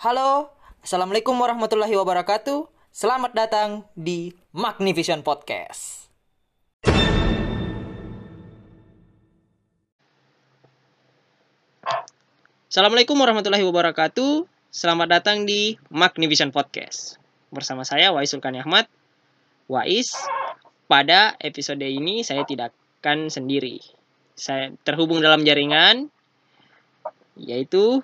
Halo, Assalamualaikum warahmatullahi wabarakatuh. Selamat datang di Magnivision Podcast. Assalamualaikum warahmatullahi wabarakatuh. Selamat datang di Magnivision Podcast. Bersama saya Wais Sulkani Ahmad. Wais, pada episode ini saya tidak akan sendiri. Saya terhubung dalam jaringan yaitu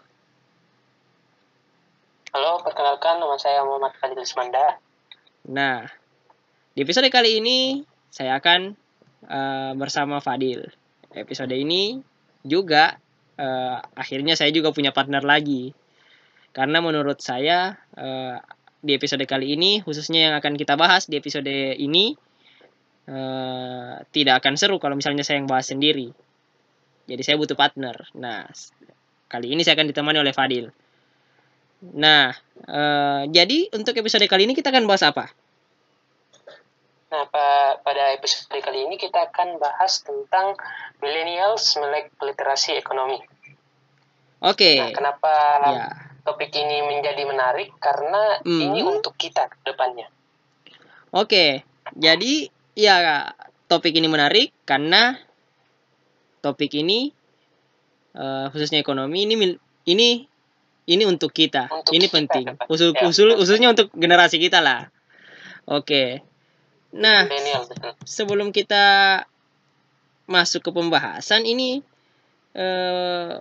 Halo, perkenalkan nama saya Muhammad Khalid Ismanda. Nah, di episode kali ini saya akan uh, bersama Fadil. Episode ini juga uh, akhirnya saya juga punya partner lagi. Karena menurut saya uh, di episode kali ini khususnya yang akan kita bahas di episode ini uh, tidak akan seru kalau misalnya saya yang bahas sendiri. Jadi saya butuh partner. Nah, kali ini saya akan ditemani oleh Fadil. Nah, uh, jadi untuk episode kali ini kita akan bahas apa? Nah, pa pada episode kali ini kita akan bahas tentang millennials melek literasi ekonomi. Oke. Okay. Nah, kenapa ya. topik ini menjadi menarik? Karena mm. ini untuk kita ke depannya. Oke. Okay. Jadi ya topik ini menarik karena topik ini uh, khususnya ekonomi ini ini ini untuk kita. Untuk ini kita, penting. Usul, ya, usul, usulnya untuk generasi kita lah. Oke. Nah, sebelum kita masuk ke pembahasan ini eh,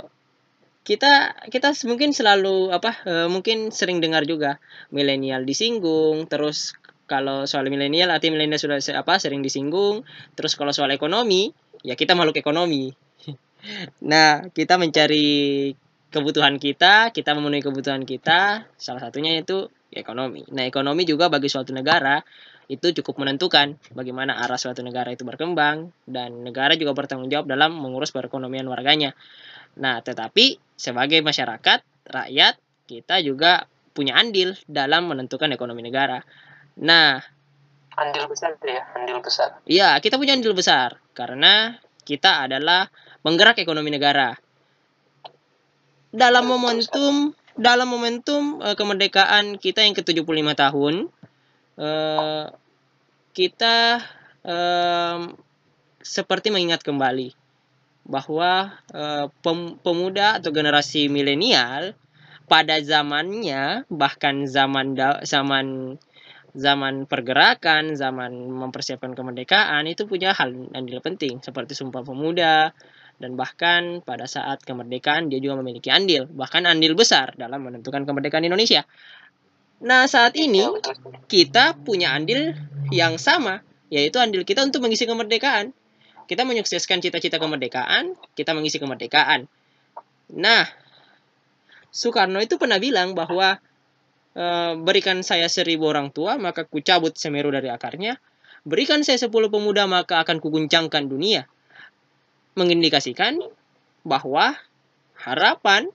kita kita mungkin selalu apa eh, mungkin sering dengar juga milenial disinggung terus kalau soal milenial arti milenial sudah apa sering disinggung terus kalau soal ekonomi ya kita makhluk ekonomi nah kita mencari kebutuhan kita, kita memenuhi kebutuhan kita, salah satunya itu ekonomi. Nah, ekonomi juga bagi suatu negara itu cukup menentukan bagaimana arah suatu negara itu berkembang dan negara juga bertanggung jawab dalam mengurus perekonomian warganya. Nah, tetapi sebagai masyarakat, rakyat, kita juga punya andil dalam menentukan ekonomi negara. Nah, andil besar ya, andil besar. Iya, kita punya andil besar karena kita adalah penggerak ekonomi negara dalam momentum dalam momentum uh, kemerdekaan kita yang ke-75 tahun uh, kita uh, seperti mengingat kembali bahwa uh, pem pemuda atau generasi milenial pada zamannya bahkan zaman zaman zaman pergerakan, zaman mempersiapkan kemerdekaan itu punya hal andil penting seperti Sumpah Pemuda, dan bahkan pada saat kemerdekaan dia juga memiliki andil, bahkan andil besar dalam menentukan kemerdekaan Indonesia. Nah, saat ini kita punya andil yang sama, yaitu andil kita untuk mengisi kemerdekaan. Kita menyukseskan cita-cita kemerdekaan, kita mengisi kemerdekaan. Nah, Soekarno itu pernah bilang bahwa e, berikan saya seribu orang tua, maka kucabut Semeru dari akarnya. Berikan saya sepuluh pemuda, maka akan kuguncangkan dunia mengindikasikan bahwa harapan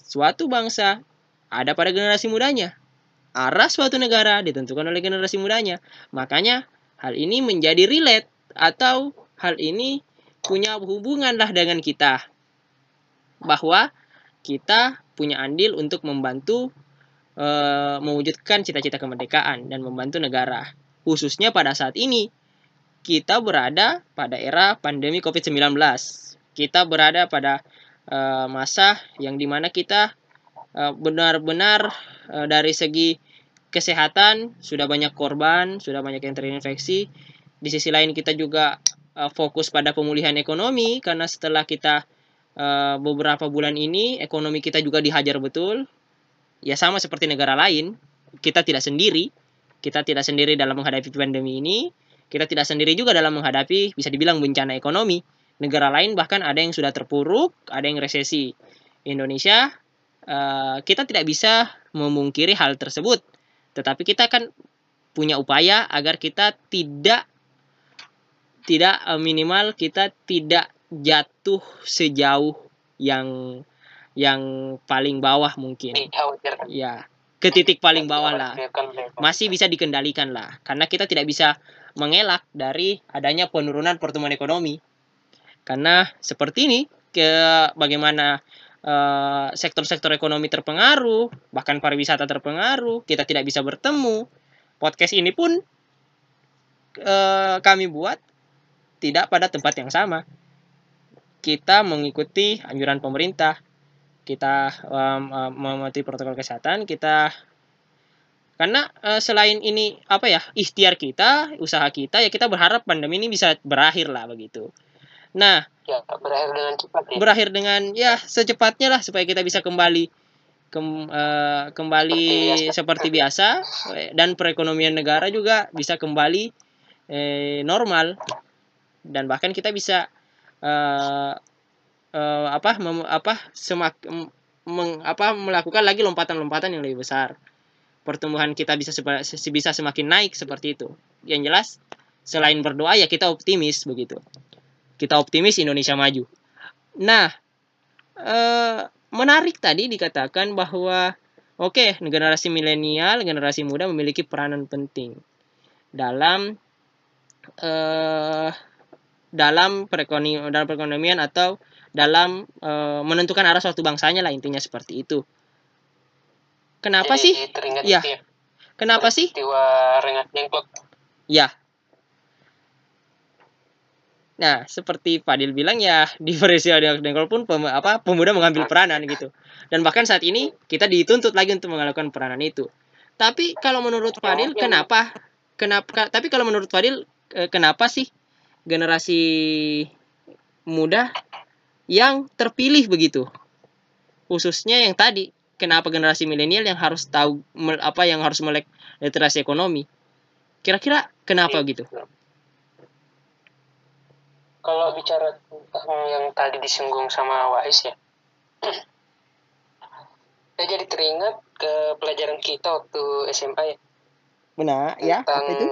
suatu bangsa ada pada generasi mudanya. Arah suatu negara ditentukan oleh generasi mudanya. Makanya hal ini menjadi relate atau hal ini punya hubungan lah dengan kita. Bahwa kita punya andil untuk membantu e, mewujudkan cita-cita kemerdekaan dan membantu negara. Khususnya pada saat ini kita berada pada era pandemi COVID-19. Kita berada pada uh, masa yang di mana kita eh, benar-benar uh, uh, dari segi kesehatan sudah banyak korban, sudah banyak yang terinfeksi. Di sisi lain kita juga uh, fokus pada pemulihan ekonomi karena setelah kita uh, beberapa bulan ini ekonomi kita juga dihajar betul. Ya sama seperti negara lain, kita tidak sendiri. Kita tidak sendiri dalam menghadapi pandemi ini kita tidak sendiri juga dalam menghadapi bisa dibilang bencana ekonomi. Negara lain bahkan ada yang sudah terpuruk, ada yang resesi. Indonesia uh, kita tidak bisa memungkiri hal tersebut. Tetapi kita kan punya upaya agar kita tidak tidak uh, minimal kita tidak jatuh sejauh yang yang paling bawah mungkin. Ya, ke titik paling bawah lah. Masih bisa dikendalikan lah. Karena kita tidak bisa mengelak dari adanya penurunan pertumbuhan ekonomi. Karena seperti ini ke bagaimana eh, sektor-sektor ekonomi terpengaruh, bahkan pariwisata terpengaruh, kita tidak bisa bertemu. Podcast ini pun eh, kami buat tidak pada tempat yang sama. Kita mengikuti anjuran pemerintah, kita um, um, mematuhi protokol kesehatan, kita karena eh, selain ini apa ya ikhtiar kita, usaha kita ya kita berharap pandemi ini bisa berakhir lah begitu. Nah, Ya, berakhir dengan cepat ya. berakhir dengan ya secepatnya lah supaya kita bisa kembali kem- eh, kembali seperti biasa eh, dan perekonomian negara juga bisa kembali eh, normal dan bahkan kita bisa eh, eh, apa mem- apa semak em- meng- apa melakukan lagi lompatan-lompatan yang lebih besar pertumbuhan kita bisa bisa semakin naik seperti itu. Yang jelas selain berdoa ya kita optimis begitu. Kita optimis Indonesia maju. Nah eh, menarik tadi dikatakan bahwa oke generasi milenial generasi muda memiliki peranan penting dalam eh, dalam perekonomian dalam perekonomian atau dalam eh, menentukan arah suatu bangsanya lah intinya seperti itu kenapa Jadi sih Teringat Iya. itu ya. kenapa sih Peristiwa Rengat Dengklok. Ya. Nah, seperti Fadil bilang ya di peristiwa Dengkol pun pem- apa pemuda mengambil peranan gitu. Dan bahkan saat ini kita dituntut lagi untuk melakukan peranan itu. Tapi kalau menurut Fadil kenapa kenapa tapi kalau menurut Fadil eh, kenapa sih generasi muda yang terpilih begitu? Khususnya yang tadi, kenapa generasi milenial yang harus tahu apa yang harus melek literasi ekonomi? Kira-kira kenapa gitu? Kalau bicara tentang yang tadi disinggung sama Wais ya. Saya jadi teringat ke pelajaran kita waktu SMA ya. Benar, ya. tentang itu?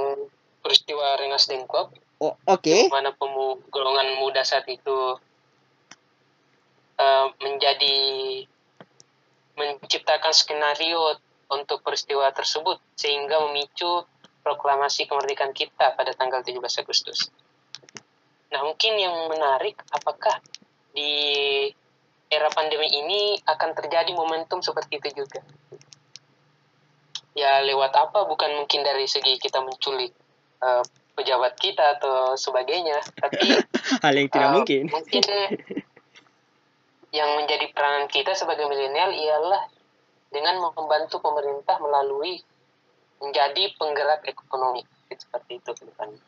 peristiwa Rengas Dengklok Oh, oke. mana pemu golongan muda saat itu eh, menjadi menciptakan skenario untuk peristiwa tersebut sehingga memicu proklamasi kemerdekaan kita pada tanggal 17 Agustus. Nah, mungkin yang menarik apakah di era pandemi ini akan terjadi momentum seperti itu juga. Ya lewat apa bukan mungkin dari segi kita menculik eh, pejabat kita atau sebagainya, tapi Hal yang tidak Uh, mungkin. Mungkin yang menjadi peranan kita sebagai milenial ialah dengan membantu pemerintah melalui menjadi penggerak ekonomi seperti itu ke depannya.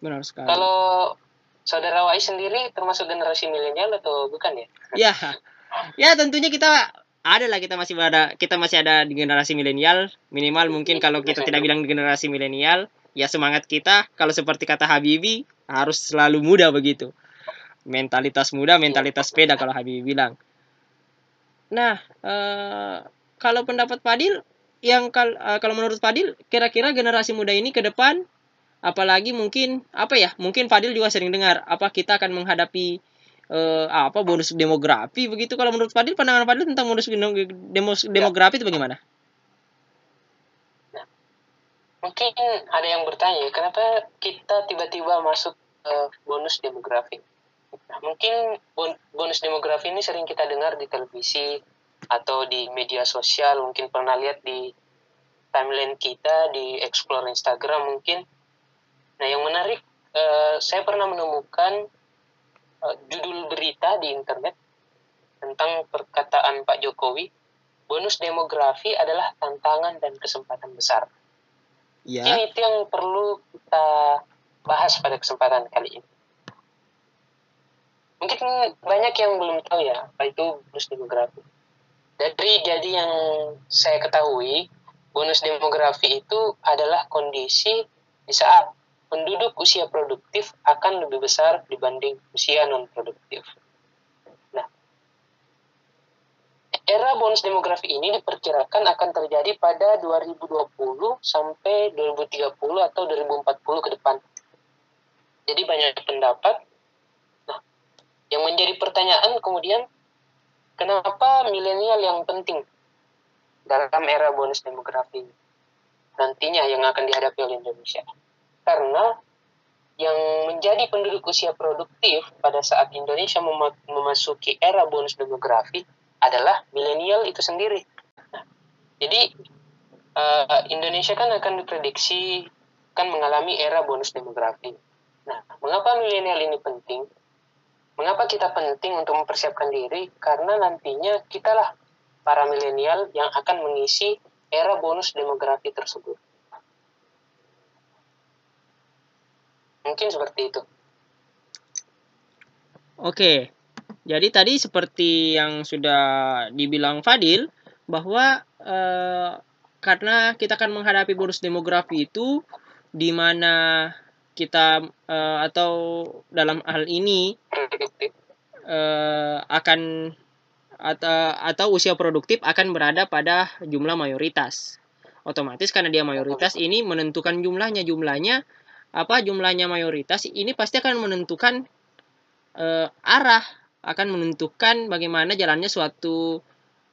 Benar sekali. Kalau saudara Wai sendiri termasuk generasi milenial atau bukan ya? Ya. Ya, tentunya kita ada lah kita masih ada kita masih ada di generasi milenial minimal mungkin kalau kita tidak bilang di generasi milenial ya semangat kita kalau seperti kata Habibi harus selalu muda begitu mentalitas muda mentalitas sepeda kalau Habibi bilang nah eh, kalau pendapat Fadil yang kal eh, kalau menurut Fadil kira-kira generasi muda ini ke depan apalagi mungkin apa ya mungkin Fadil juga sering dengar apa kita akan menghadapi eh, apa bonus demografi begitu kalau menurut Fadil pandangan Fadil tentang bonus demos- demografi itu bagaimana? Mungkin ada yang bertanya, kenapa kita tiba-tiba masuk ke bonus demografi? Nah, mungkin bon- bonus demografi ini sering kita dengar di televisi atau di media sosial, mungkin pernah lihat di timeline kita, di explore Instagram mungkin. Nah, yang menarik, eh, saya pernah menemukan eh, judul berita di internet tentang perkataan Pak Jokowi, bonus demografi adalah tantangan dan kesempatan besar. Ya. Mungkin itu yang perlu kita bahas pada kesempatan kali ini. Mungkin banyak yang belum tahu ya apa itu bonus demografi. Dari jadi yang saya ketahui, bonus demografi itu adalah kondisi di saat penduduk usia produktif akan lebih besar dibanding usia non produktif. Nah, era bonus demografi ini diperkirakan akan terjadi pada 2020 sampai 2030 atau 2040 ke depan. Jadi banyak pendapat. Yang menjadi pertanyaan kemudian kenapa milenial yang penting dalam era bonus demografi nantinya yang akan dihadapi oleh Indonesia? Karena yang menjadi penduduk usia produktif pada saat Indonesia mema- memasuki era bonus demografi adalah milenial itu sendiri. Jadi uh, Indonesia kan akan diprediksi kan mengalami era bonus demografi. Nah, mengapa milenial ini penting? Mengapa kita penting untuk mempersiapkan diri? Karena nantinya kitalah para milenial yang akan mengisi era bonus demografi tersebut. Mungkin seperti itu. Oke, jadi tadi seperti yang sudah dibilang Fadil bahwa eh, karena kita akan menghadapi bonus demografi itu di mana kita eh, atau dalam hal ini eh, akan atau atau usia produktif akan berada pada jumlah mayoritas. Otomatis karena dia mayoritas ini menentukan jumlahnya. Jumlahnya apa jumlahnya mayoritas ini pasti akan menentukan uh, arah akan menentukan bagaimana jalannya suatu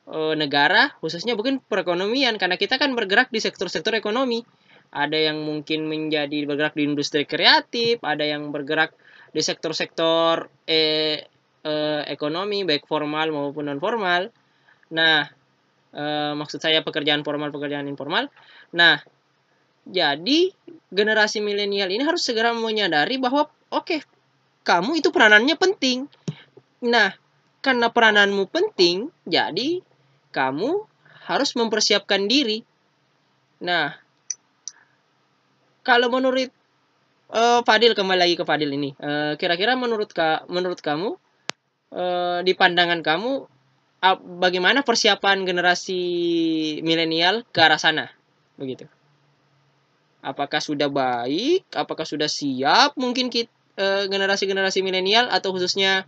uh, negara khususnya mungkin perekonomian karena kita kan bergerak di sektor-sektor ekonomi ada yang mungkin menjadi bergerak di industri kreatif ada yang bergerak di sektor-sektor eh, eh, ekonomi baik formal maupun non formal nah eh, maksud saya pekerjaan formal pekerjaan informal nah jadi generasi milenial ini harus segera menyadari bahwa oke, okay, kamu itu peranannya penting. Nah, karena perananmu penting, jadi kamu harus mempersiapkan diri. Nah, kalau menurut uh, Fadil kembali lagi ke Fadil ini, uh, kira-kira menurut ka, menurut kamu uh, di pandangan kamu uh, bagaimana persiapan generasi milenial ke arah sana, begitu? apakah sudah baik, apakah sudah siap mungkin kita uh, generasi-generasi milenial atau khususnya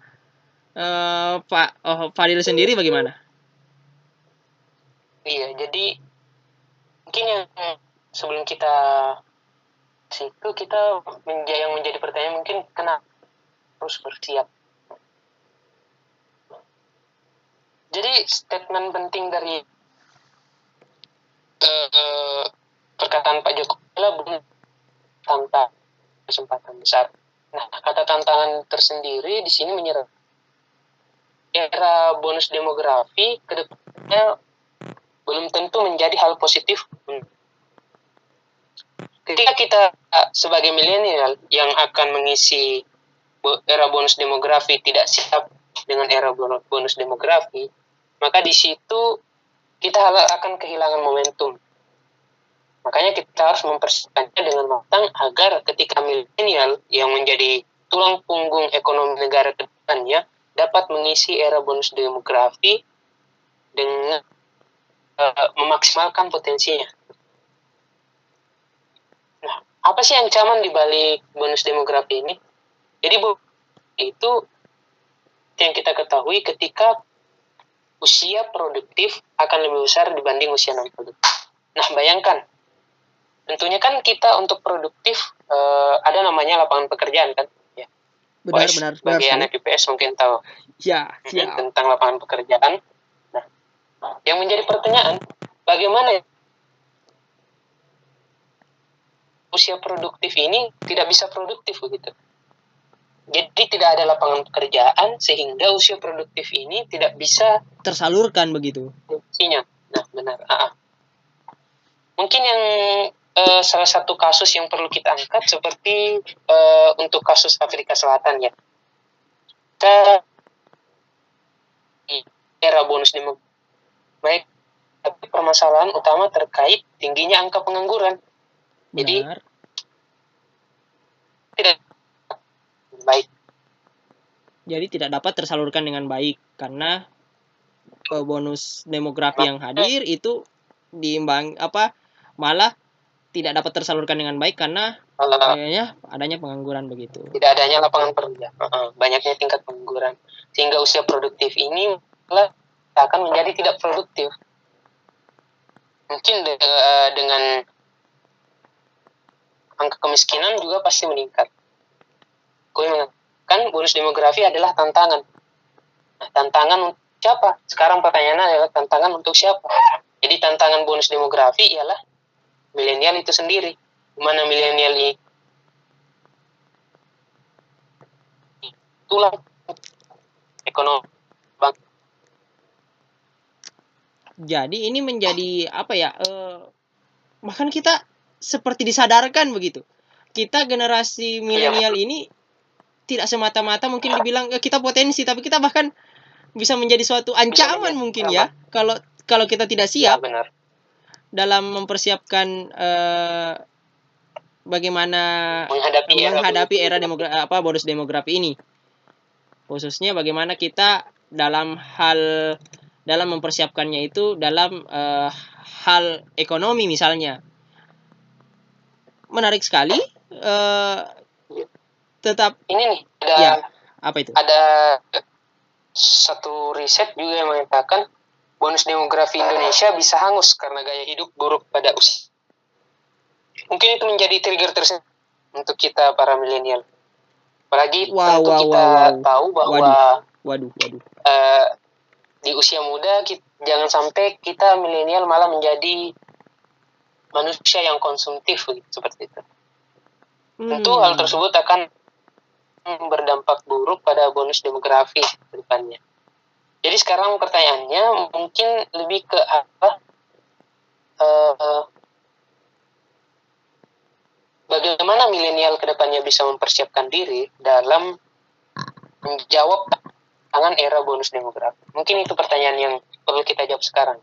uh, Pak oh, Fadil sendiri bagaimana? Iya, jadi mungkin yang sebelum kita situ kita menja yang menjadi pertanyaan mungkin kenapa harus bersiap. Jadi statement penting dari uh, perkataan Pak Jokowi adalah belum tanpa kesempatan besar. Nah, kata tantangan tersendiri di sini menyerap era bonus demografi ke depannya belum tentu menjadi hal positif. Ketika kita sebagai milenial yang akan mengisi era bonus demografi tidak siap dengan era bonus demografi, maka di situ kita akan kehilangan momentum Makanya kita harus mempersiapkannya dengan matang agar ketika milenial yang menjadi tulang punggung ekonomi negara ke depannya dapat mengisi era bonus demografi dengan uh, memaksimalkan potensinya. Apa sih ancaman di balik bonus demografi ini? Jadi itu yang kita ketahui ketika usia produktif akan lebih besar dibanding usia non produktif. Nah, bayangkan. Tentunya kan kita untuk produktif uh, ada namanya lapangan pekerjaan kan? Ya. Benar Wais, benar bagi anak IPS mungkin tahu. Ya, ya tentang lapangan pekerjaan. Nah yang menjadi pertanyaan bagaimana usia produktif ini tidak bisa produktif begitu jadi tidak ada lapangan pekerjaan sehingga usia produktif ini tidak bisa tersalurkan begitu fungsinya nah benar ah, ah. mungkin yang uh, salah satu kasus yang perlu kita angkat seperti uh, untuk kasus Afrika Selatan ya. Kita era bonus demografi baik tapi permasalahan utama terkait tingginya angka pengangguran. Jadi Benar. Tidak baik. Jadi tidak dapat tersalurkan dengan baik karena uh, bonus demografi yang hadir itu diimbang apa malah tidak dapat tersalurkan dengan baik karena kayaknya adanya pengangguran begitu. Tidak adanya lapangan kerja, banyaknya tingkat pengangguran, sehingga usia produktif ini akan menjadi tidak produktif. Mungkin de eh, dengan angka kemiskinan juga pasti meningkat. Mengatakan bonus demografi adalah tantangan. Nah, tantangan untuk siapa? Sekarang pertanyaannya adalah tantangan untuk siapa? Jadi tantangan bonus demografi ialah milenial itu sendiri mana milenial ini tulang ekonomi Jadi ini menjadi apa ya? eh, bahkan kita seperti disadarkan begitu. Kita generasi milenial ini tidak semata-mata mungkin dibilang "Eh, kita potensi, tapi kita bahkan bisa menjadi suatu ancaman menjadi mungkin ya kalau kalau kita tidak ya siap benar dalam mempersiapkan eh, bagaimana menghadapi era menghadapi buruk. era demogra apa bonus demografi ini. Khususnya bagaimana kita dalam hal dalam mempersiapkannya itu dalam eh, hal ekonomi misalnya. Menarik sekali. eh, tetap ini nih ada Ya. apa itu? ada satu riset juga yang mengatakan bonus demografi Indonesia bisa hangus karena gaya hidup buruk pada usia. Mungkin itu menjadi trigger tersendiri untuk kita para milenial. Apalagi Wow, tentu wow, kita wow, wow. tahu bahwa Waduh, waduh. eh, di usia muda kita, jangan sampai kita milenial malah menjadi manusia yang konsumtif begitu, seperti itu. Tentu Hmm. hal tersebut akan berdampak buruk pada bonus demografi ke depannya. Jadi sekarang pertanyaannya mungkin lebih ke apa? eh, bagaimana milenial ke depannya bisa mempersiapkan diri dalam menjawab tangan era bonus demografi? Mungkin itu pertanyaan yang perlu kita jawab sekarang.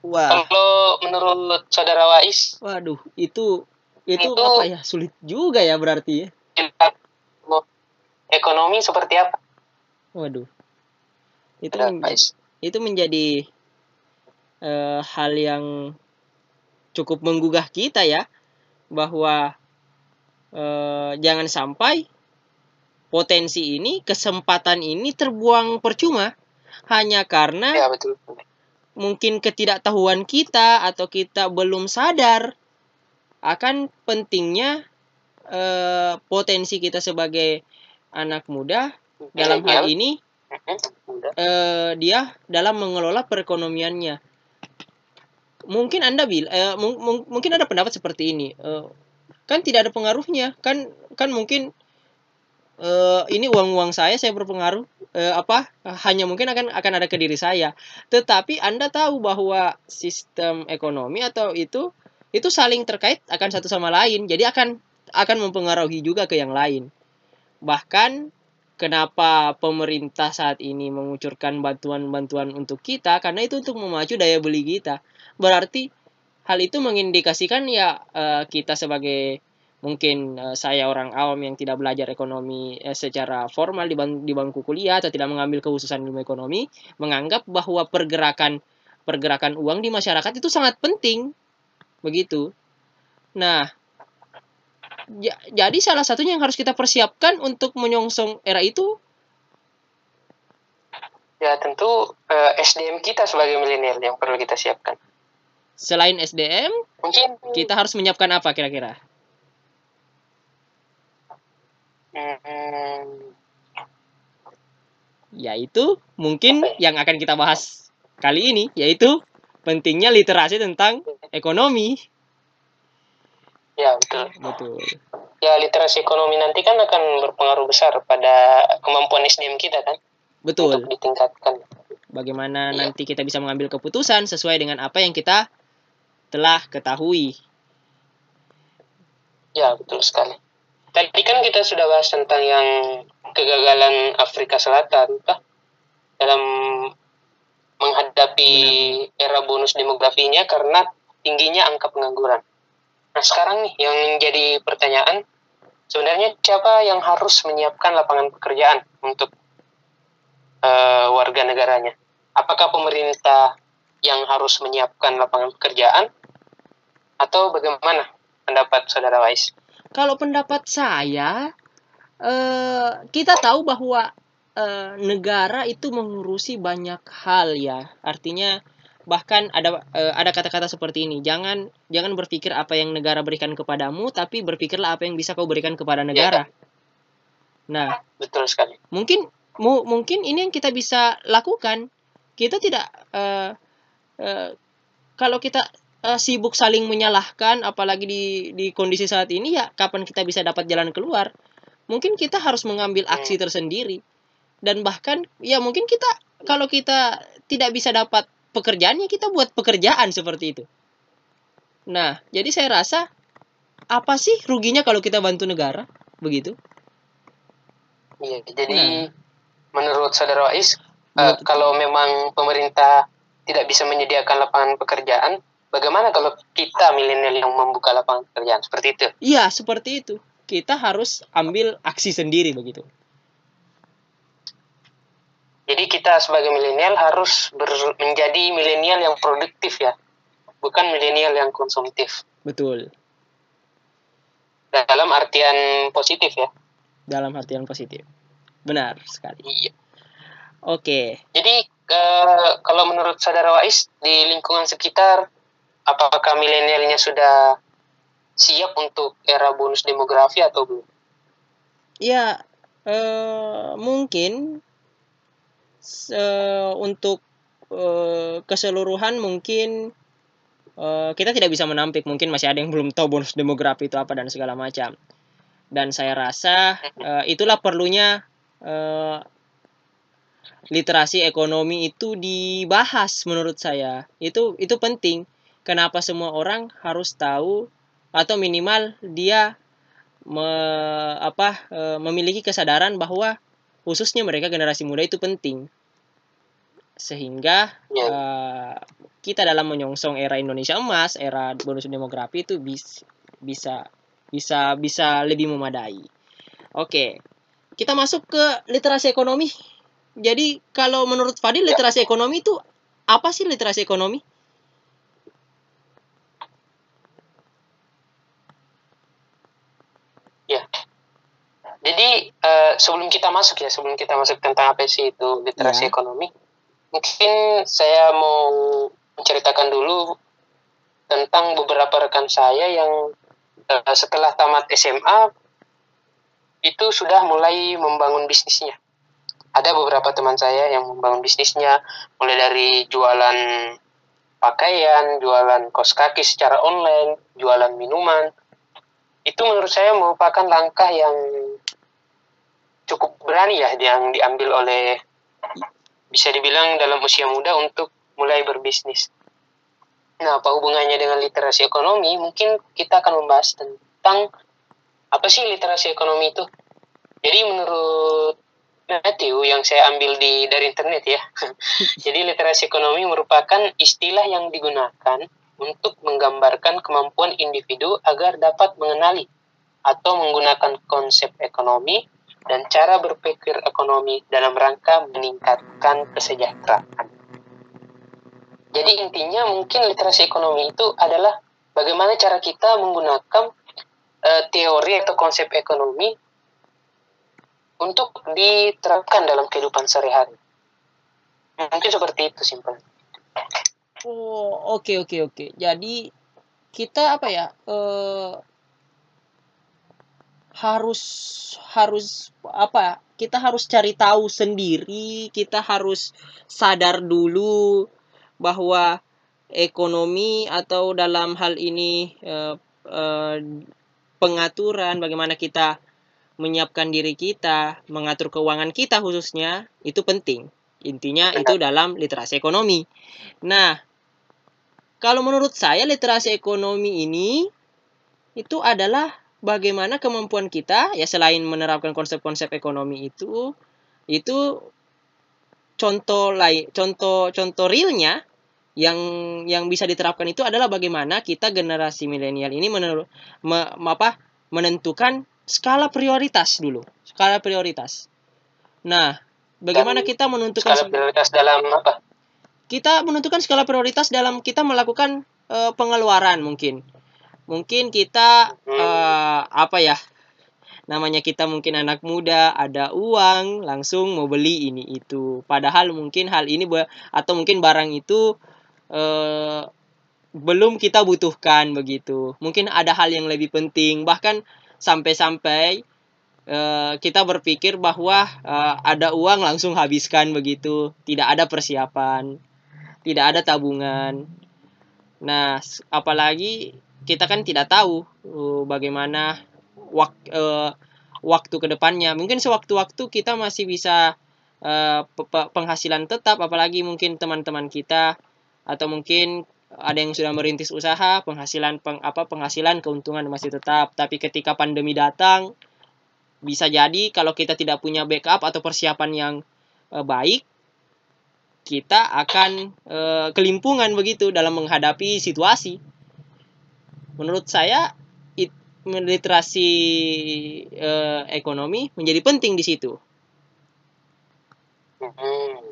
Wah, Kalau menurut saudara Wais, waduh, itu itu, Itu- apa ya? Sulit juga ya berarti ya. ekonomi seperti apa? Waduh. Itu Wais? itu menjadi eh, hal yang cukup menggugah kita ya bahwa eh, jangan sampai potensi ini kesempatan ini terbuang percuma hanya karena Ya betul. Mungkin ketidaktahuan kita atau kita belum sadar akan pentingnya eh, potensi kita sebagai anak muda dalam hal ini eh, dia dalam mengelola perekonomiannya. Mungkin Anda bil eh, mung- mung- mungkin ada pendapat seperti ini. Eh, kan tidak ada pengaruhnya. Kan kan mungkin eh, ini uang-uang saya saya berpengaruh eh, apa hanya mungkin akan akan ada ke diri saya. Tetapi Anda tahu bahwa sistem ekonomi atau itu itu saling terkait akan satu sama lain. Jadi akan akan mempengaruhi juga ke yang lain. Bahkan kenapa pemerintah saat ini mengucurkan bantuan-bantuan untuk kita karena itu untuk memacu daya beli kita. Berarti hal itu mengindikasikan ya eh, kita sebagai mungkin eh, saya orang awam yang tidak belajar ekonomi eh, secara formal di, bang- di bangku kuliah atau tidak mengambil kekhususan ilmu ekonomi menganggap bahwa pergerakan pergerakan uang di masyarakat itu sangat penting begitu. Nah, ja- jadi salah satunya yang harus kita persiapkan untuk menyongsong era itu Ya tentu eh, SDM kita sebagai milenial yang perlu kita siapkan. selain SDM Mungkin kita harus menyiapkan apa kira-kira? hmm, Yaitu mungkin Apa yang akan kita bahas kali ini yaitu pentingnya literasi tentang ekonomi. ya betul. Betul. Ya literasi ekonomi nanti kan akan berpengaruh besar pada kemampuan SDM kita kan Betul. untuk ditingkatkan. Bagaimana Iya. nanti kita bisa mengambil keputusan sesuai dengan apa yang kita telah ketahui. Ya betul sekali. Tadi kan kita sudah bahas tentang yang kegagalan Afrika Selatan, Pak, dalam menghadapi era bonus demografinya karena tingginya angka pengangguran. Nah sekarang nih yang menjadi pertanyaan, sebenarnya siapa yang harus menyiapkan lapangan pekerjaan untuk eh, warga negaranya? Apakah pemerintah yang harus menyiapkan lapangan pekerjaan atau bagaimana pendapat saudara Wais? Kalau pendapat saya, eh, kita tahu bahwa eh, negara itu mengurusi banyak hal ya. Artinya bahkan ada eh, ada kata-kata seperti ini. Jangan jangan berpikir apa yang negara berikan kepadamu, tapi berpikirlah apa yang bisa kau berikan kepada negara. Nah, Betul sekali. mungkin mu- mungkin ini yang kita bisa lakukan. Kita tidak eh, eh, kalau kita eh, sibuk saling menyalahkan, apalagi di di kondisi saat ini ya kapan kita bisa dapat jalan keluar? mungkin kita harus mengambil Hmm. aksi tersendiri dan bahkan ya mungkin kita kalau kita tidak bisa dapat pekerjaan ya kita buat pekerjaan seperti itu nah jadi saya rasa apa sih ruginya kalau kita bantu negara begitu Iya, jadi Nah. menurut saudara Wais, eh, Menurut- kalau memang pemerintah tidak bisa menyediakan lapangan pekerjaan, bagaimana kalau kita milenial yang membuka lapangan pekerjaan seperti itu? Iya, seperti itu. Kita harus ambil aksi sendiri begitu. Jadi kita sebagai milenial harus ber- menjadi milenial yang produktif ya, bukan milenial yang konsumtif. Betul. Dalam artian positif ya. Dalam artian positif. Benar sekali. Iya. Oke. Jadi eh, kalau menurut saudara Wais di lingkungan sekitar, apakah milenialnya sudah siap untuk era bonus demografi atau belum? Ya, eh, mungkin eh, untuk eh, keseluruhan mungkin kita tidak bisa menampik. Mungkin masih ada yang belum tahu bonus demografi itu apa dan segala macam. Dan saya rasa itulah perlunya literasi ekonomi itu dibahas menurut saya. Itu itu penting. Kenapa semua orang harus tahu atau minimal dia me- apa eh, memiliki kesadaran bahwa khususnya mereka generasi muda itu penting. Sehingga eh, kita dalam menyongsong era Indonesia emas era bonus demografi itu bis, bisa bisa bisa lebih memadai. Oke kita masuk ke literasi ekonomi. Jadi kalau menurut Fadil Ya. literasi ekonomi itu apa sih literasi ekonomi Jadi eh, sebelum kita masuk ya, sebelum kita masuk tentang apa sih itu literasi Ya. ekonomi, mungkin saya mau menceritakan dulu tentang beberapa rekan saya yang eh, setelah tamat SMA itu sudah mulai membangun bisnisnya. Ada beberapa teman saya yang membangun bisnisnya, mulai dari jualan pakaian, jualan kos kaki secara online, jualan minuman. Itu menurut saya merupakan langkah yang cukup berani ya yang diambil oleh bisa dibilang dalam usia muda untuk mulai berbisnis. Nah, apa hubungannya dengan literasi ekonomi? Mungkin kita akan membahas tentang apa sih literasi ekonomi itu. Jadi menurut Matthew yang saya ambil di dari internet ya. Jadi literasi ekonomi merupakan istilah yang digunakan untuk menggambarkan kemampuan individu agar dapat mengenali atau menggunakan konsep ekonomi dan cara berpikir ekonomi dalam rangka meningkatkan kesejahteraan. Jadi intinya mungkin literasi ekonomi itu adalah bagaimana cara kita menggunakan eh, teori atau konsep ekonomi untuk diterapkan dalam kehidupan sehari-hari. Mungkin seperti itu simpel. Oh, oke oke oke. Jadi kita apa ya? eh harus harus apa? Kita harus cari tahu sendiri, kita harus sadar dulu bahwa ekonomi atau dalam hal ini eh, eh, pengaturan bagaimana kita menyiapkan diri kita, mengatur keuangan kita khususnya itu penting. Intinya itu dalam literasi ekonomi. Nah, kalau menurut saya literasi ekonomi ini itu adalah bagaimana kemampuan kita ya selain menerapkan konsep-konsep ekonomi itu itu contoh lain contoh contoh realnya yang yang bisa diterapkan itu adalah bagaimana kita generasi milenial ini menur, me, apa menentukan skala prioritas dulu skala prioritas nah bagaimana Dan kita menentukan Skala prioritas dalam apa? Kita menentukan skala prioritas dalam kita melakukan eh, pengeluaran mungkin. Mungkin kita eh, apa ya namanya kita mungkin anak muda ada uang langsung mau beli ini itu. Padahal mungkin hal ini atau mungkin barang itu eh, belum kita butuhkan begitu. Mungkin ada hal yang lebih penting. Bahkan sampai-sampai eh, kita berpikir bahwa eh, ada uang langsung habiskan begitu. Tidak ada persiapan tidak ada tabungan nah apalagi kita kan tidak tahu uh, bagaimana wak, eh, waktu ke depannya. Mungkin sewaktu-waktu kita masih bisa uh, penghasilan tetap apalagi mungkin teman-teman kita atau mungkin ada yang sudah merintis usaha, penghasilan peng, apa penghasilan keuntungan masih tetap. Tapi ketika pandemi datang bisa jadi kalau kita tidak punya backup atau persiapan yang uh, baik kita akan uh, kelimpungan begitu dalam menghadapi situasi. Menurut saya literasi uh, ekonomi menjadi penting di situ. Hmm.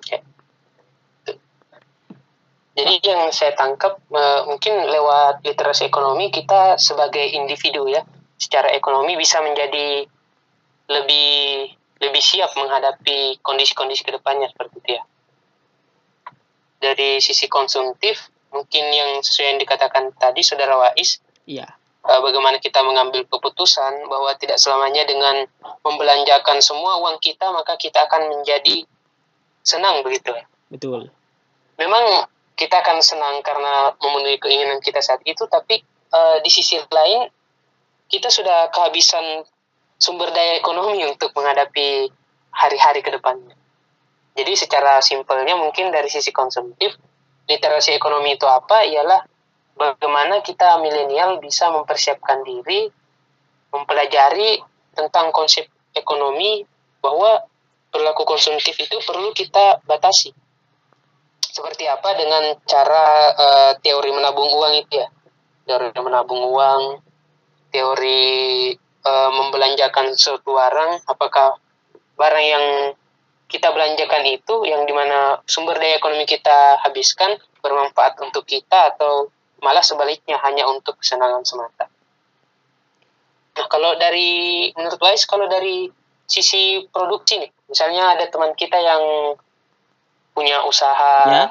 Jadi yang saya tangkap uh, mungkin lewat literasi ekonomi kita sebagai individu ya secara ekonomi bisa menjadi lebih lebih siap menghadapi kondisi-kondisi ke depannya seperti itu ya. Dari sisi konsumtif mungkin yang sesuai yang dikatakan tadi saudara Wais. Iya uh, bagaimana kita mengambil keputusan bahwa tidak selamanya dengan membelanjakan semua uang kita maka kita akan menjadi senang begitu Betul. Memang kita akan senang karena memenuhi keinginan kita saat itu tapi uh, di sisi lain kita sudah kehabisan sumber daya ekonomi untuk menghadapi hari-hari ke depannya. Jadi secara simpelnya mungkin dari sisi konsumtif literasi ekonomi itu apa ialah bagaimana kita milenial bisa mempersiapkan diri, mempelajari tentang konsep ekonomi bahwa perilaku konsumtif itu perlu kita batasi. Seperti apa dengan cara uh, teori menabung uang itu ya? Teori menabung uang, teori uh, membelanjakan suatu barang, apakah barang yang kita belanjakan itu yang di mana sumber daya ekonomi kita habiskan bermanfaat untuk kita atau malah sebaliknya hanya untuk kesenangan semata. Nah kalau dari menurut Wise kalau dari sisi produksi nih, misalnya ada teman kita yang punya usaha, ya.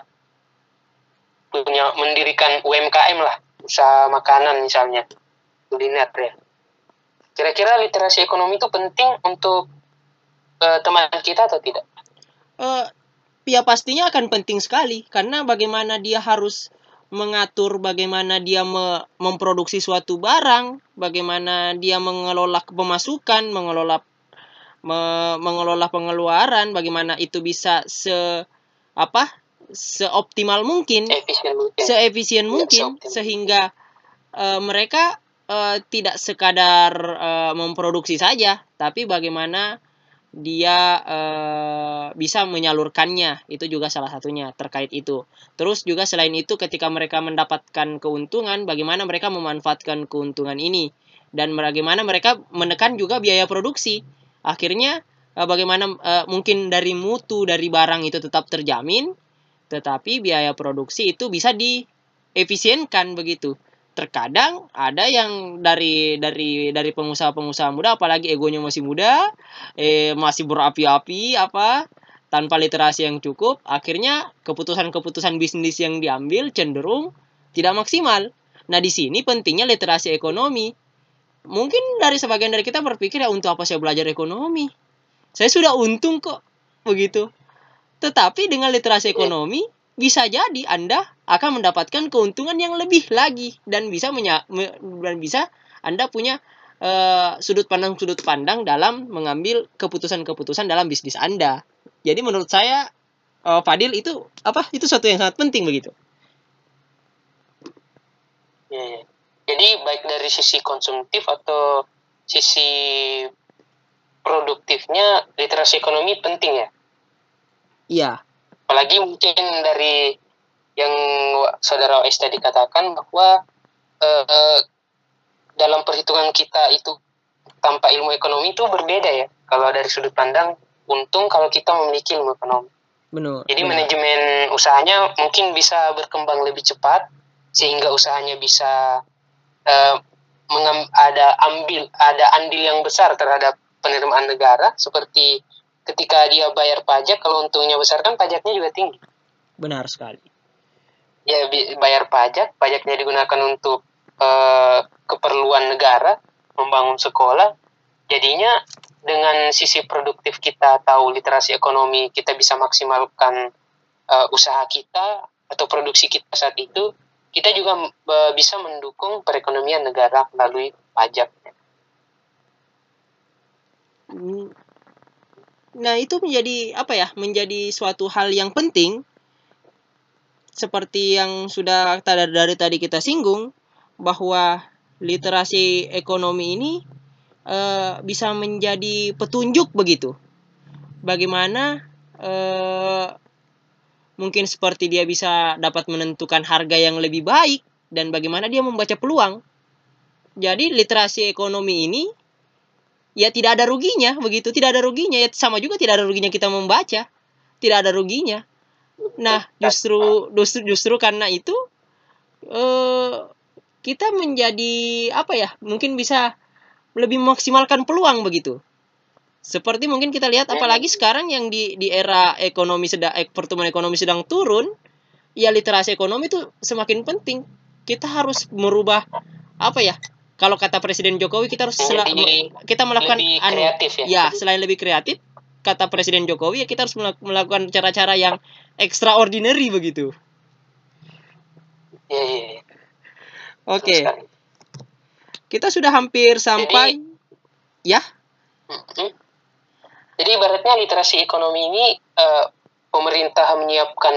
punya mendirikan UMKM lah, usaha makanan misalnya, kuliner ya. Kira-kira literasi ekonomi itu penting untuk uh, teman kita atau tidak? Uh, ya pastinya akan penting sekali karena bagaimana dia harus mengatur bagaimana dia me memproduksi suatu barang, bagaimana dia mengelola pemasukan, mengelola me mengelola pengeluaran, bagaimana itu bisa se apa? seoptimal mungkin, seefisien mungkin, ya, sehingga uh, mereka uh, tidak sekadar uh, memproduksi saja, tapi bagaimana dia uh, bisa menyalurkannya. Itu juga salah satunya terkait itu. Terus juga selain itu ketika mereka mendapatkan keuntungan bagaimana mereka memanfaatkan keuntungan ini? Dan bagaimana mereka menekan juga biaya produksi? Akhirnya uh, bagaimana uh, mungkin dari mutu dari barang itu tetap terjamin tetapi biaya produksi itu bisa diefisienkan begitu terkadang ada yang dari dari dari pengusaha-pengusaha muda apalagi egonya masih muda eh masih berapi-api apa tanpa literasi yang cukup akhirnya keputusan-keputusan bisnis yang diambil cenderung tidak maksimal. Nah di sini pentingnya literasi ekonomi. Mungkin dari sebagian dari kita berpikir ya untuk apa saya belajar ekonomi? Saya sudah untung kok begitu. Tetapi dengan literasi ekonomi bisa jadi Anda akan mendapatkan keuntungan yang lebih lagi dan bisa menya dan bisa Anda punya uh, sudut pandang sudut pandang dalam mengambil keputusan-keputusan dalam bisnis Anda. Jadi menurut saya uh, Fadil itu apa? Itu suatu yang sangat penting begitu. Ya, ya. Jadi baik dari sisi konsumtif atau sisi produktifnya literasi ekonomi penting ya. Iya apalagi mungkin dari yang saudara Ois tadi katakan bahwa uh, dalam perhitungan kita itu tanpa ilmu ekonomi itu berbeda ya kalau dari sudut pandang untung kalau kita memiliki ilmu ekonomi benar jadi benar. manajemen usahanya mungkin bisa berkembang lebih cepat sehingga usahanya bisa uh, ada ambil ada andil yang besar terhadap penerimaan negara seperti ketika dia bayar pajak kalau untungnya besar kan pajaknya juga tinggi. Benar sekali. Ya bayar pajak pajaknya digunakan untuk uh, keperluan negara membangun sekolah jadinya dengan sisi produktif kita tahu literasi ekonomi kita bisa maksimalkan uh, usaha kita atau produksi kita saat itu kita juga uh, bisa mendukung perekonomian negara melalui pajak Nah, itu menjadi apa ya? Menjadi suatu hal yang penting seperti yang sudah tadi dari tadi kita singgung bahwa literasi ekonomi ini uh, bisa menjadi petunjuk begitu. Bagaimana uh, mungkin seperti dia bisa dapat menentukan harga yang lebih baik dan bagaimana dia membaca peluang. Jadi literasi ekonomi ini ya tidak ada ruginya begitu. Tidak ada ruginya. Ya sama juga tidak ada ruginya kita membaca. Tidak ada ruginya. Nah justru justru justru karena itu eh, kita menjadi apa ya mungkin bisa lebih memaksimalkan peluang begitu. Seperti mungkin kita lihat apalagi sekarang yang di di era ekonomi sedang eh, pertumbuhan ekonomi sedang turun ya literasi ekonomi itu semakin penting. Kita harus merubah apa ya kalau kata Presiden Jokowi kita harus sel- kita melakukan lebih anu, kreatif ya. ya selain lebih kreatif kata Presiden Jokowi ya kita harus melakukan cara-cara yang extraordinary begitu. Iya, iya. iya. Oke. Sekali. Kita sudah hampir sampai ya. Mm-mm. Jadi ibaratnya literasi ekonomi ini eh, pemerintah menyiapkan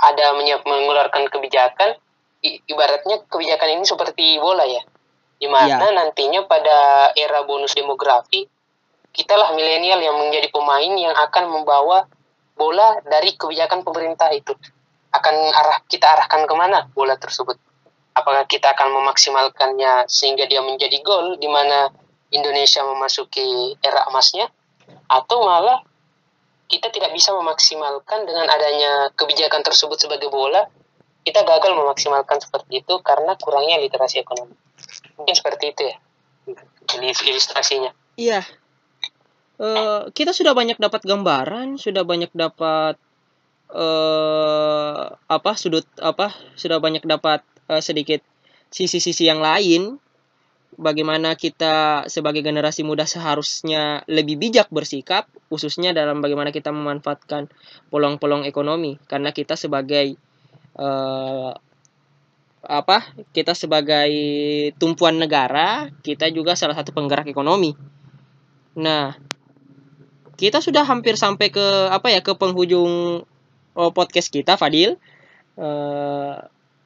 ada menyiap mengeluarkan kebijakan i- ibaratnya kebijakan ini seperti bola ya. Di mana Ya. nantinya pada era bonus demografi kitalah milenial yang menjadi pemain yang akan membawa bola dari kebijakan pemerintah itu. Akan arah kita arahkan ke mana bola tersebut? Apakah kita akan memaksimalkannya sehingga dia menjadi gol di mana Indonesia memasuki era emasnya atau malah kita tidak bisa memaksimalkan dengan adanya kebijakan tersebut sebagai bola kita gagal memaksimalkan seperti itu karena kurangnya literasi ekonomi. Mungkin seperti itu ya ilustrasinya. Iya. Eh, kita sudah banyak dapat gambaran, sudah banyak dapat eh apa sudut apa sudah banyak dapat eh, sedikit sisi-sisi yang lain. Bagaimana kita sebagai generasi muda seharusnya lebih bijak bersikap khususnya dalam bagaimana kita memanfaatkan peluang-peluang ekonomi. Karena kita sebagai eh, apa kita sebagai tumpuan negara kita juga salah satu penggerak ekonomi. Nah kita sudah hampir sampai ke apa ya ke penghujung oh, podcast kita Fadil. Eh,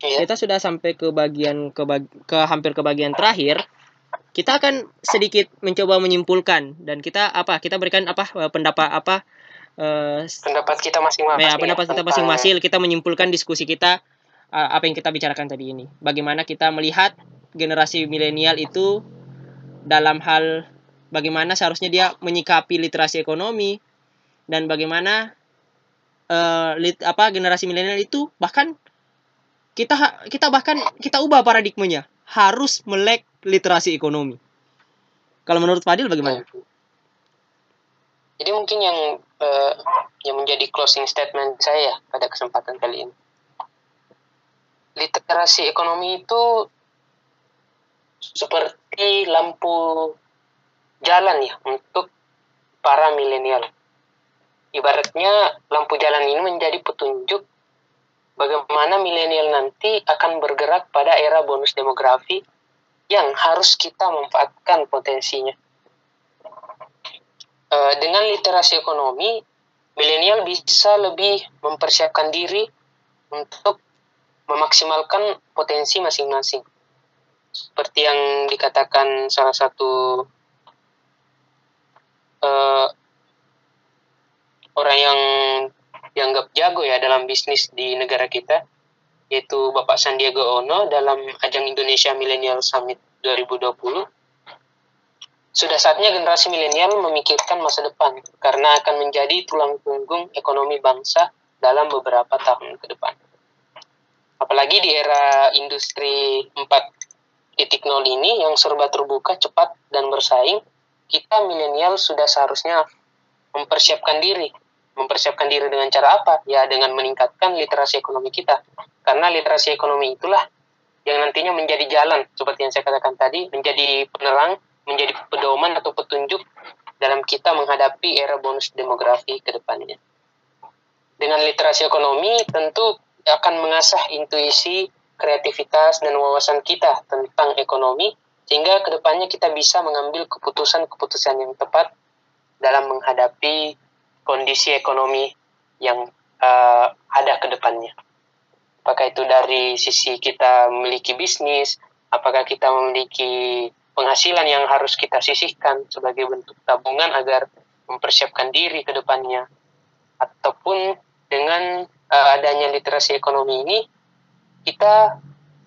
Iya. kita sudah sampai ke bagian ke, bag- ke hampir ke bagian terakhir. Kita akan sedikit mencoba menyimpulkan dan kita apa kita berikan apa eh, pendapat apa eh, pendapat kita masing-masing. ya, pendapat kita masing-masing. Kita menyimpulkan diskusi kita uh, apa yang kita bicarakan tadi ini. Bagaimana kita melihat generasi milenial itu dalam hal bagaimana seharusnya dia menyikapi literasi ekonomi dan bagaimana uh, lit, apa generasi milenial itu bahkan kita kita bahkan kita ubah paradigmanya. Harus melek literasi ekonomi. Kalau menurut Fadil bagaimana Jadi mungkin yang eh, yang menjadi closing statement saya pada kesempatan kali ini. Literasi ekonomi itu seperti lampu jalan ya untuk para milenial. Ibaratnya lampu jalan ini menjadi petunjuk bagaimana milenial nanti akan bergerak pada era bonus demografi yang harus kita manfaatkan potensinya. Eh, dengan literasi ekonomi, milenial bisa lebih mempersiapkan diri untuk memaksimalkan potensi masing-masing. Seperti yang dikatakan salah satu eh, orang yang dianggap jago ya dalam bisnis di negara kita, yaitu Bapak Sandiaga Uno dalam ajang Indonesia Millennial Summit 2020 sudah saatnya generasi milenial memikirkan masa depan karena akan menjadi tulang punggung ekonomi bangsa dalam beberapa tahun ke depan. Apalagi di era industri 4.0 ini yang serba terbuka, cepat, dan bersaing, kita milenial sudah seharusnya mempersiapkan diri. Mempersiapkan diri dengan cara apa? Ya dengan meningkatkan literasi ekonomi kita. Karena literasi ekonomi itulah yang nantinya menjadi jalan, seperti yang saya katakan tadi, menjadi penerang menjadi pedoman atau petunjuk dalam kita menghadapi era bonus demografi ke depannya. Dengan literasi ekonomi tentu akan mengasah intuisi, kreativitas, dan wawasan kita tentang ekonomi sehingga ke depannya kita bisa mengambil keputusan-keputusan yang tepat dalam menghadapi kondisi ekonomi yang uh, ada ke depannya. Apakah itu dari sisi kita memiliki bisnis, apakah kita memiliki penghasilan yang harus kita sisihkan sebagai bentuk tabungan agar mempersiapkan diri ke depannya, ataupun dengan uh, adanya literasi ekonomi ini, kita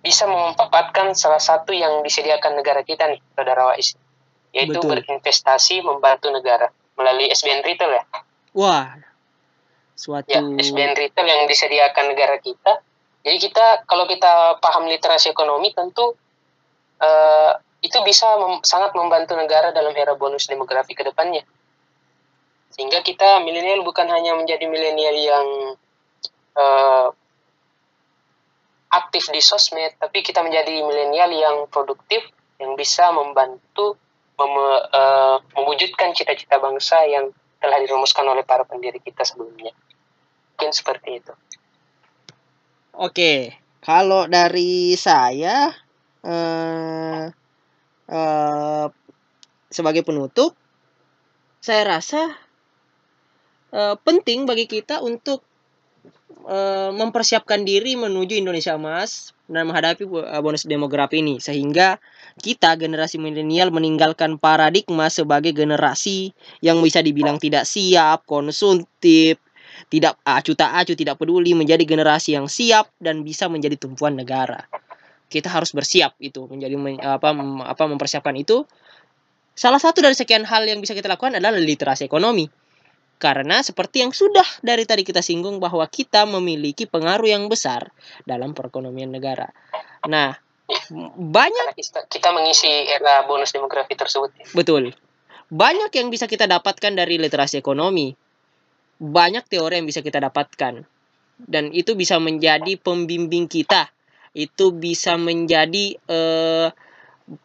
bisa memanfaatkan salah satu yang disediakan negara kita nih, saudara Wais, yaitu Betul. berinvestasi membantu negara melalui SBN Retail ya. Wah, suatu ya, SBN Retail yang disediakan negara kita. Jadi kita kalau kita paham literasi ekonomi tentu uh, itu bisa mem sangat membantu negara dalam era bonus demografi ke depannya. Sehingga kita milenial bukan hanya menjadi milenial yang uh, aktif di sosmed, tapi kita menjadi milenial yang produktif, yang bisa membantu mem uh, mewujudkan cita-cita bangsa yang telah dirumuskan oleh para pendiri kita sebelumnya. Mungkin seperti itu. Oke, kalau dari saya uh, uh, sebagai penutup, saya rasa uh, penting bagi kita untuk uh, mempersiapkan diri menuju Indonesia Emas dan menghadapi bonus demografi ini. Sehingga kita generasi milenial meninggalkan paradigma sebagai generasi yang bisa dibilang tidak siap, konsumtif, tidak acu tak acu, tidak peduli menjadi generasi yang siap dan bisa menjadi tumpuan negara kita harus bersiap itu menjadi apa apa mempersiapkan itu salah satu dari sekian hal yang bisa kita lakukan adalah literasi ekonomi karena seperti yang sudah dari tadi kita singgung bahwa kita memiliki pengaruh yang besar dalam perekonomian negara. Nah, banyak kita mengisi era bonus demografi tersebut. Betul. Banyak yang bisa kita dapatkan dari literasi ekonomi. Banyak teori yang bisa kita dapatkan. Dan itu bisa menjadi pembimbing kita itu bisa menjadi uh,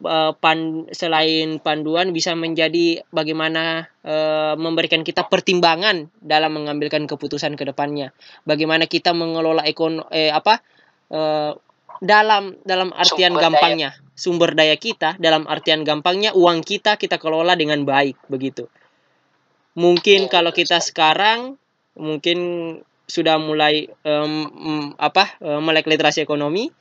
uh, pan selain panduan bisa menjadi bagaimana uh, memberikan kita pertimbangan dalam mengambilkan keputusan ke depannya. Bagaimana kita mengelola ekon eh apa uh, dalam dalam artian sumber gampangnya daya. sumber daya kita dalam artian gampangnya uang kita kita kelola dengan baik begitu. Mungkin kalau kita sekarang mungkin sudah mulai um, apa melek literasi ekonomi.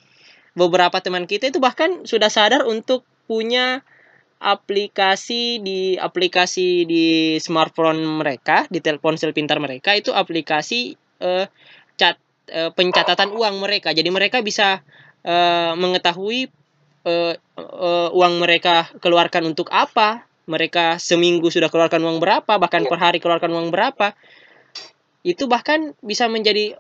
Beberapa teman kita itu bahkan sudah sadar untuk punya aplikasi di aplikasi di smartphone mereka di telepon sel pintar mereka itu aplikasi uh, cat uh, pencatatan uang mereka. Jadi mereka bisa uh, mengetahui uh, uh, uang mereka keluarkan untuk apa mereka seminggu sudah keluarkan uang berapa bahkan per hari keluarkan uang berapa itu bahkan bisa menjadi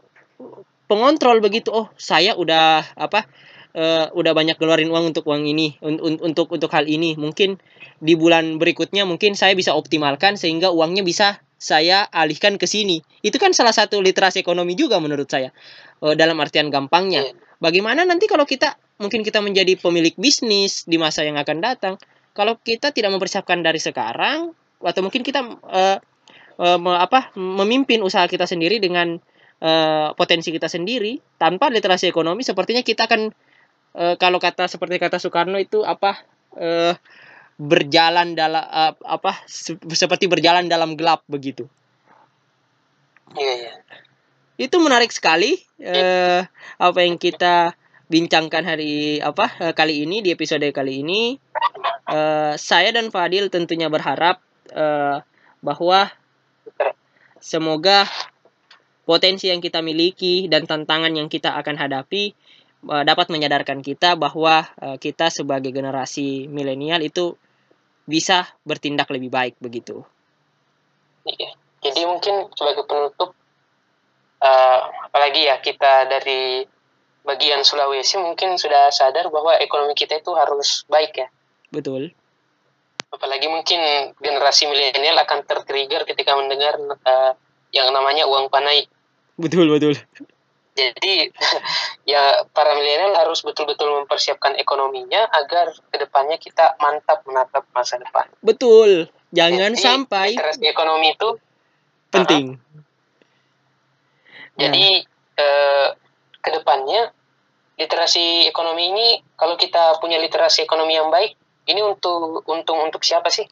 pengontrol begitu. Oh saya udah apa uh, udah banyak keluarin uang untuk uang ini un un untuk untuk hal ini. Mungkin di bulan berikutnya mungkin saya bisa optimalkan sehingga uangnya bisa saya alihkan ke sini. Itu kan salah satu literasi ekonomi juga menurut saya uh, dalam artian gampangnya. Iya. bagaimana nanti kalau kita mungkin kita menjadi pemilik bisnis di masa yang akan datang kalau kita tidak mempersiapkan dari sekarang atau mungkin kita uh, uh, apa memimpin usaha kita sendiri dengan uh, potensi kita sendiri tanpa literasi ekonomi sepertinya kita akan uh, kalau kata seperti kata Soekarno itu apa uh, berjalan dalam uh, apa se seperti berjalan dalam gelap begitu. Iya, iya. Itu menarik sekali uh, apa yang kita bincangkan hari apa kali ini di episode kali ini. Uh, saya dan Fadil tentunya berharap uh, bahwa semoga potensi yang kita miliki dan tantangan yang kita akan hadapi uh, dapat menyadarkan kita bahwa uh, kita sebagai generasi milenial itu bisa bertindak lebih baik begitu. Iya. Jadi mungkin sebagai penutup, uh, apalagi ya kita dari bagian Sulawesi mungkin sudah sadar bahwa ekonomi kita itu harus baik ya. Betul. Apalagi mungkin generasi milenial akan tertrigger ketika mendengar uh, yang namanya uang panai. Betul betul. Jadi ya para milenial harus betul-betul mempersiapkan ekonominya agar ke depannya kita mantap menatap masa depan. Betul, jangan Jadi, sampai literasi ekonomi itu penting. Uh, Jadi nah. eh, ke depannya literasi ekonomi ini kalau kita punya literasi ekonomi yang baik, ini untuk untung untuk siapa sih?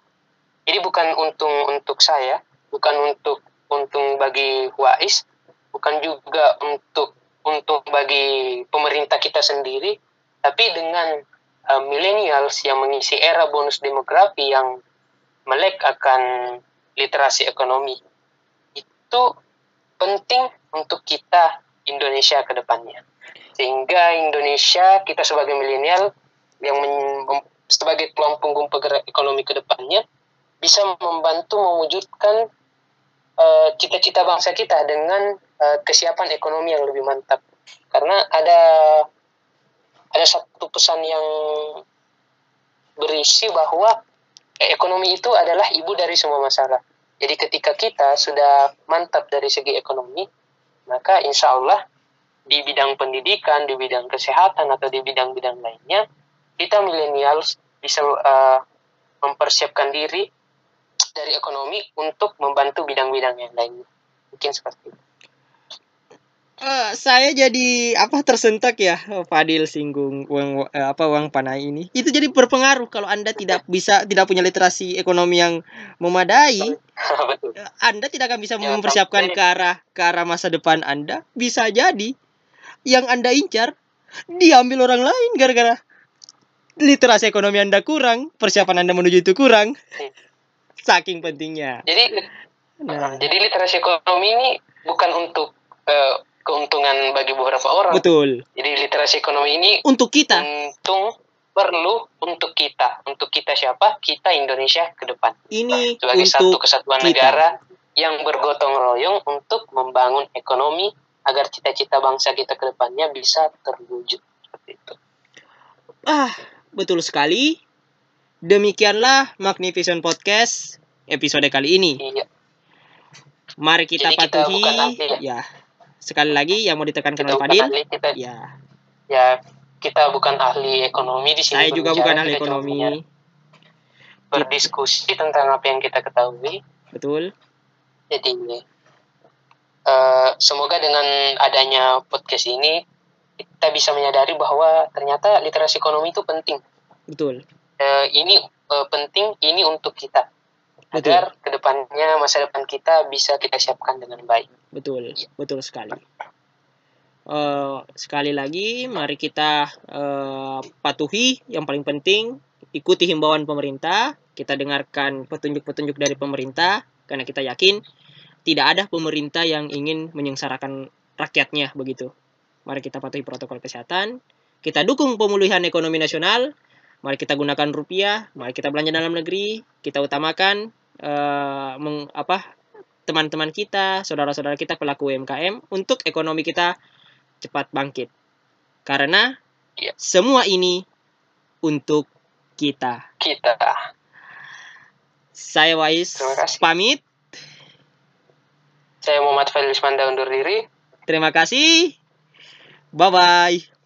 Jadi bukan untung untuk saya, bukan untuk untung bagi Wais, bukan juga untuk untung bagi pemerintah kita sendiri, tapi dengan uh, millennials yang mengisi era bonus demografi yang melek akan literasi ekonomi, itu penting untuk kita Indonesia ke depannya. Sehingga Indonesia, kita sebagai milenial yang sebagai tulang punggung penggerak ekonomi ke depannya, bisa membantu mewujudkan uh, cita-cita bangsa kita dengan uh, kesiapan ekonomi yang lebih mantap. Karena ada ada satu pesan yang berisi bahwa ekonomi itu adalah ibu dari semua masalah. Jadi ketika kita sudah mantap dari segi ekonomi, maka insya Allah di bidang pendidikan, di bidang kesehatan atau di bidang-bidang lainnya, kita milenials bisa uh, mempersiapkan diri dari ekonomi untuk membantu bidang-bidang yang lainnya. Mungkin seperti itu. Uh, saya jadi apa tersentak ya Fadil singgung uang uh, apa uang panai ini itu jadi berpengaruh kalau anda tidak bisa tidak punya literasi ekonomi yang memadai Betul. anda tidak akan bisa Ya, mempersiapkan ke arah ke arah masa depan anda bisa jadi yang anda incar diambil orang lain gara-gara literasi ekonomi anda kurang persiapan anda menuju itu kurang saking pentingnya Jadi nah jadi literasi ekonomi ini bukan untuk eh, keuntungan bagi beberapa orang. betul Jadi literasi ekonomi ini untuk kita untung perlu untuk kita. Untuk kita siapa? Kita Indonesia ke depan. ini Sebagai satu kesatuan kita. negara yang bergotong royong untuk membangun ekonomi agar cita-cita bangsa kita ke depannya bisa terwujud. Seperti itu. Ah, betul sekali. Demikianlah Magnificent Podcast episode kali ini. Iya. Mari kita Jadi patuhi. ahli ya? ya. Sekali lagi yang mau ditekankan oleh Fadil. ahli, kita Ya, ya kita bukan ahli ekonomi di sini. saya juga bukan ahli ekonomi. Berdiskusi tentang apa yang kita ketahui. Betul. Jadi eh, semoga dengan adanya podcast ini kita bisa menyadari bahwa ternyata literasi ekonomi itu penting. Betul. Eh, ini eh, penting ini untuk kita Betul. agar ke depannya masa depan kita bisa kita siapkan dengan baik. Betul. Betul sekali. Eh, sekali lagi mari kita eh, patuhi yang paling penting ikuti himbauan pemerintah, kita dengarkan petunjuk-petunjuk dari pemerintah karena kita yakin tidak ada pemerintah yang ingin menyengsarakan rakyatnya begitu. Mari kita patuhi protokol kesehatan, kita dukung pemulihan ekonomi nasional, mari kita gunakan rupiah, mari kita belanja dalam negeri, kita utamakan meng- apa teman-teman kita, saudara-saudara kita pelaku UMKM untuk ekonomi kita cepat bangkit. Karena Iya. semua ini untuk kita. Kita Saya Wais pamit. saya Muhammad Faiz Manda undur diri. Terima kasih. Bye bye.